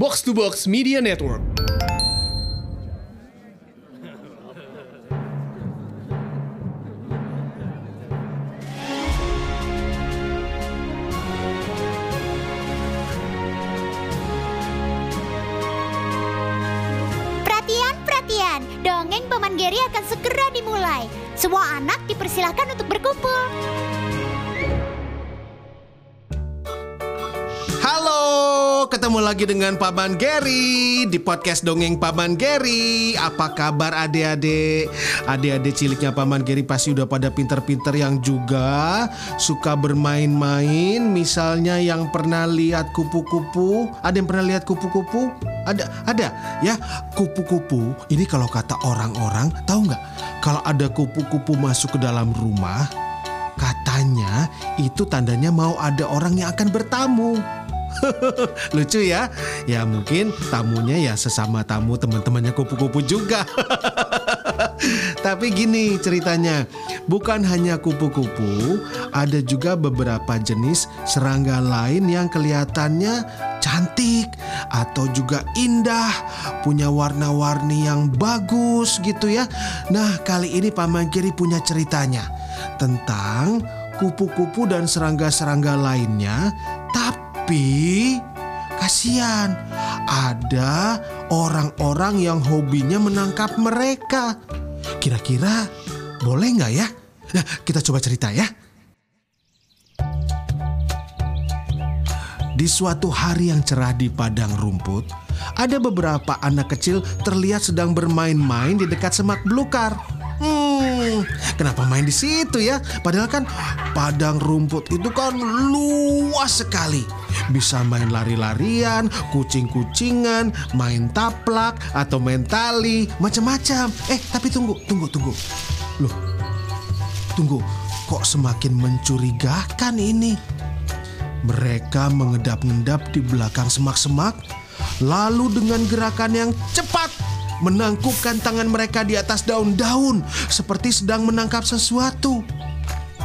Box to Box Media Network. Perhatian, perhatian. Dongeng Paman Geri akan segera dimulai. Semua anak dipersilahkan untuk berkumpul. Halo, ketemu lagi dengan Paman Geri di podcast Dongeng Paman Geri. Apa kabar adik-adik? Adik-adik ciliknya Paman Geri pasti udah pada pinter-pinter yang juga suka bermain-main. Misalnya yang pernah lihat kupu-kupu. Ada yang pernah lihat kupu-kupu? Ada, ada ya kupu-kupu. Ini kalau kata orang-orang, tahu nggak? Kalau ada kupu-kupu masuk ke dalam rumah, Katanya itu tandanya mau ada orang yang akan bertamu. Lucu ya? Ya mungkin tamunya ya sesama tamu teman-temannya kupu-kupu juga. Tapi gini ceritanya, bukan hanya kupu-kupu, ada juga beberapa jenis serangga lain yang kelihatannya cantik atau juga indah, punya warna-warni yang bagus gitu ya. Nah, kali ini Paman Giri punya ceritanya tentang kupu-kupu dan serangga-serangga lainnya, tapi kasihan ada orang-orang yang hobinya menangkap mereka. Kira-kira boleh nggak ya? Nah, kita coba cerita ya. Di suatu hari yang cerah di padang rumput, ada beberapa anak kecil terlihat sedang bermain-main di dekat semak belukar. Hmm, kenapa main di situ ya? Padahal kan padang rumput itu kan luas sekali. Bisa main lari-larian, kucing-kucingan, main taplak, atau main tali, macam-macam. Eh, tapi tunggu, tunggu, tunggu. Loh, tunggu. Kok semakin mencurigakan ini? Mereka mengedap-ngedap di belakang semak-semak, lalu dengan gerakan yang cepat menangkupkan tangan mereka di atas daun-daun seperti sedang menangkap sesuatu.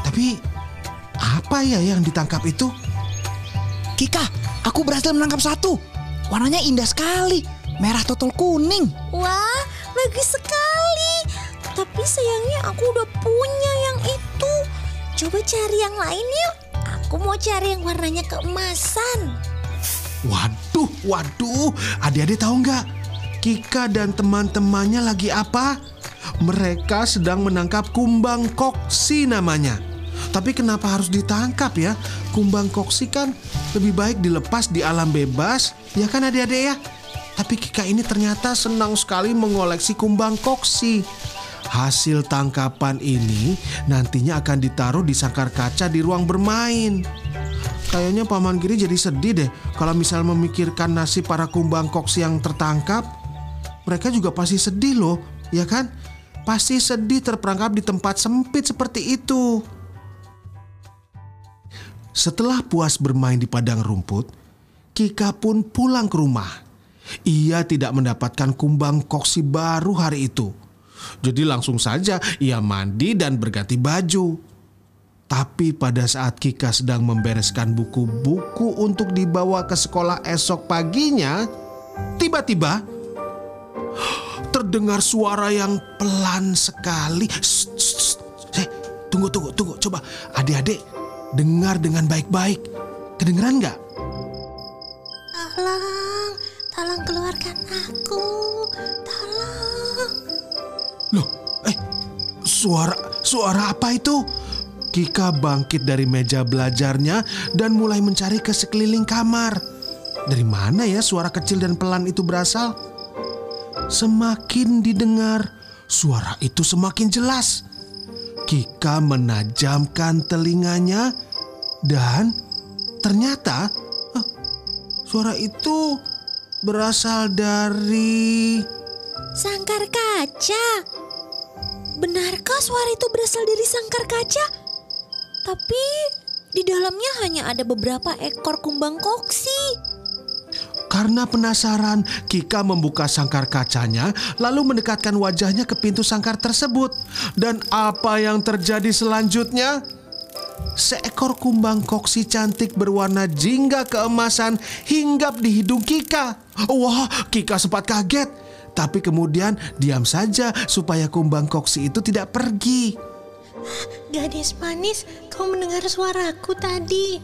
Tapi apa ya yang ditangkap itu? Kika, aku berhasil menangkap satu. Warnanya indah sekali. Merah total kuning. Wah, bagus sekali. Tapi sayangnya aku udah punya yang itu. Coba cari yang lain yuk. Aku mau cari yang warnanya keemasan. Waduh, waduh, adik-adik tahu nggak? Kika dan teman-temannya lagi apa? Mereka sedang menangkap kumbang koksi namanya. Tapi kenapa harus ditangkap ya? Kumbang koksi kan lebih baik dilepas di alam bebas, ya kan adik-adik ya? Tapi Kika ini ternyata senang sekali mengoleksi kumbang koksi. Hasil tangkapan ini nantinya akan ditaruh di sangkar kaca di ruang bermain. Kayaknya Paman Giri jadi sedih deh kalau misal memikirkan nasib para kumbang koksi yang tertangkap. Mereka juga pasti sedih loh, ya kan? Pasti sedih terperangkap di tempat sempit seperti itu. Setelah puas bermain di padang rumput, Kika pun pulang ke rumah. Ia tidak mendapatkan kumbang koksi baru hari itu. Jadi langsung saja ia mandi dan berganti baju. Tapi pada saat Kika sedang membereskan buku-buku untuk dibawa ke sekolah esok paginya, tiba-tiba terdengar suara yang pelan sekali. Shh, shh, shh. Eh, tunggu, tunggu, tunggu. Coba adik-adik dengar dengan baik-baik. Kedengeran nggak? Tolong, tolong keluarkan aku. Tolong. Loh, eh, suara suara apa itu? Kika bangkit dari meja belajarnya dan mulai mencari ke sekeliling kamar. Dari mana ya suara kecil dan pelan itu berasal? Semakin didengar, suara itu semakin jelas. Kika menajamkan telinganya dan ternyata eh, suara itu berasal dari Sangkar kaca. Benarkah suara itu berasal dari sangkar kaca? Tapi di dalamnya hanya ada beberapa ekor kumbang koksi. Karena penasaran, Kika membuka sangkar kacanya lalu mendekatkan wajahnya ke pintu sangkar tersebut. Dan apa yang terjadi selanjutnya? seekor kumbang koksi cantik berwarna jingga keemasan hinggap di hidung Kika. Wah, Kika sempat kaget. Tapi kemudian diam saja supaya kumbang koksi itu tidak pergi. Gadis manis, kau mendengar suaraku tadi.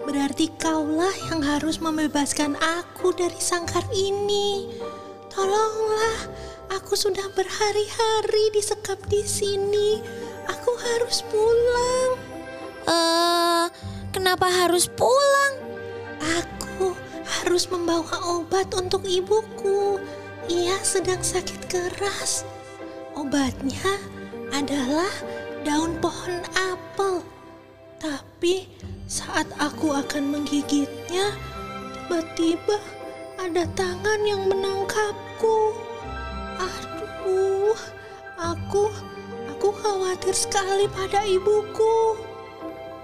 Berarti kaulah yang harus membebaskan aku dari sangkar ini. Tolonglah, aku sudah berhari-hari disekap di sini. Aku harus pulang. Eh, kenapa harus pulang? Aku harus membawa obat untuk ibuku. Ia sedang sakit keras. Obatnya adalah daun pohon apel. Tapi saat aku akan menggigitnya, tiba-tiba ada tangan yang menangkapku. Aduh, aku aku khawatir sekali pada ibuku.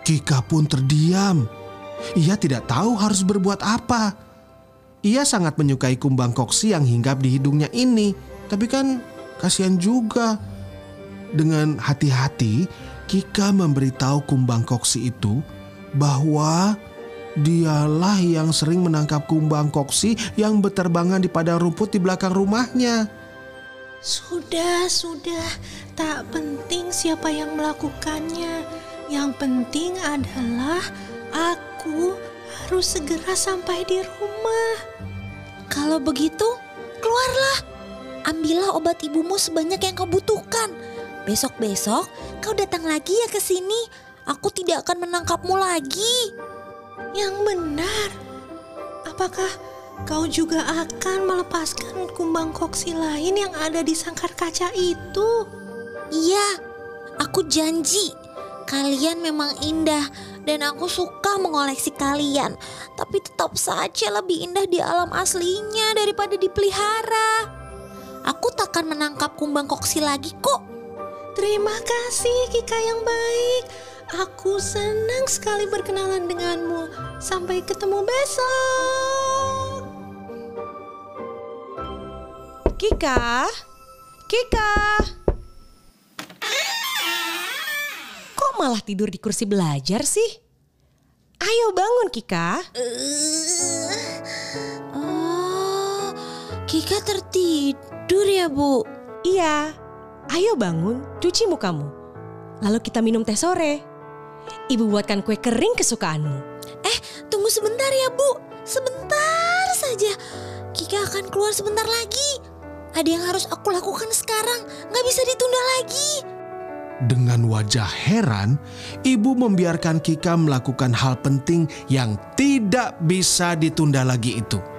Kika pun terdiam. Ia tidak tahu harus berbuat apa. Ia sangat menyukai kumbang koksi yang hinggap di hidungnya ini. Tapi kan kasihan juga. Dengan hati-hati, Kika memberitahu kumbang koksi itu bahwa dialah yang sering menangkap kumbang koksi yang berterbangan di padang rumput di belakang rumahnya. Sudah, sudah. Tak penting siapa yang melakukannya. Yang penting adalah aku harus segera sampai di rumah. Kalau begitu, keluarlah. Ambillah obat ibumu sebanyak yang kau butuhkan. Besok-besok kau datang lagi ya ke sini. Aku tidak akan menangkapmu lagi. Yang benar. Apakah kau juga akan melepaskan kumbang koksi lain yang ada di sangkar kaca itu? Iya, aku janji. Kalian memang indah dan aku suka mengoleksi kalian. Tapi tetap saja lebih indah di alam aslinya daripada dipelihara. Aku takkan menangkap kumbang koksi lagi kok. Terima kasih Kika yang baik. Aku senang sekali berkenalan denganmu. Sampai ketemu besok. Kika, Kika. Kok malah tidur di kursi belajar sih? Ayo bangun Kika. Oh, Kika tertidur ya bu? Iya, ayo bangun, cuci mukamu. Lalu kita minum teh sore. Ibu buatkan kue kering kesukaanmu. Eh, tunggu sebentar ya bu. Sebentar saja. Kika akan keluar sebentar lagi. Ada yang harus aku lakukan sekarang. Nggak bisa ditunda lagi. Dengan wajah heran, ibu membiarkan Kika melakukan hal penting yang tidak bisa ditunda lagi itu.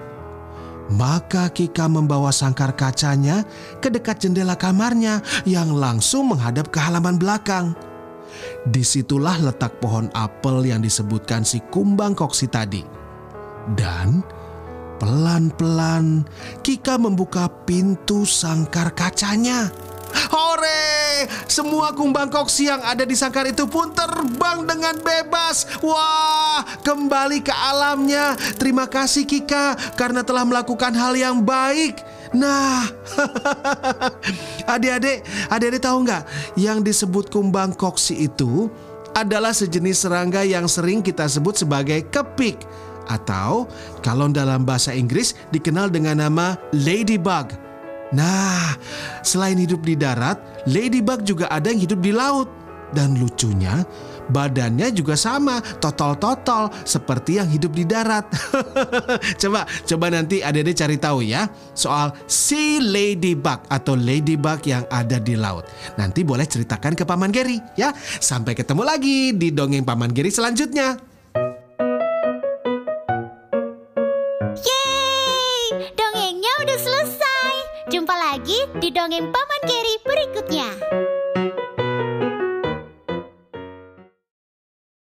Maka Kika membawa sangkar kacanya ke dekat jendela kamarnya yang langsung menghadap ke halaman belakang. Di situlah letak pohon apel yang disebutkan si kumbang koksi tadi. Dan pelan-pelan Kika membuka pintu sangkar kacanya. Hore! Semua kumbang koksi yang ada di sangkar itu pun terbang dengan bebas. Wah, kembali ke alamnya. Terima kasih Kika karena telah melakukan hal yang baik. Nah, adik-adik, adik-adik tahu nggak yang disebut kumbang koksi itu adalah sejenis serangga yang sering kita sebut sebagai kepik atau kalau dalam bahasa Inggris dikenal dengan nama ladybug. Nah, selain hidup di darat, ladybug juga ada yang hidup di laut. Dan lucunya, badannya juga sama, totol-totol seperti yang hidup di darat. coba, coba nanti adik-adik cari tahu ya soal si ladybug atau ladybug yang ada di laut. Nanti boleh ceritakan ke Paman Geri ya. Sampai ketemu lagi di dongeng Paman Geri selanjutnya. Di dongeng Paman Geri berikutnya.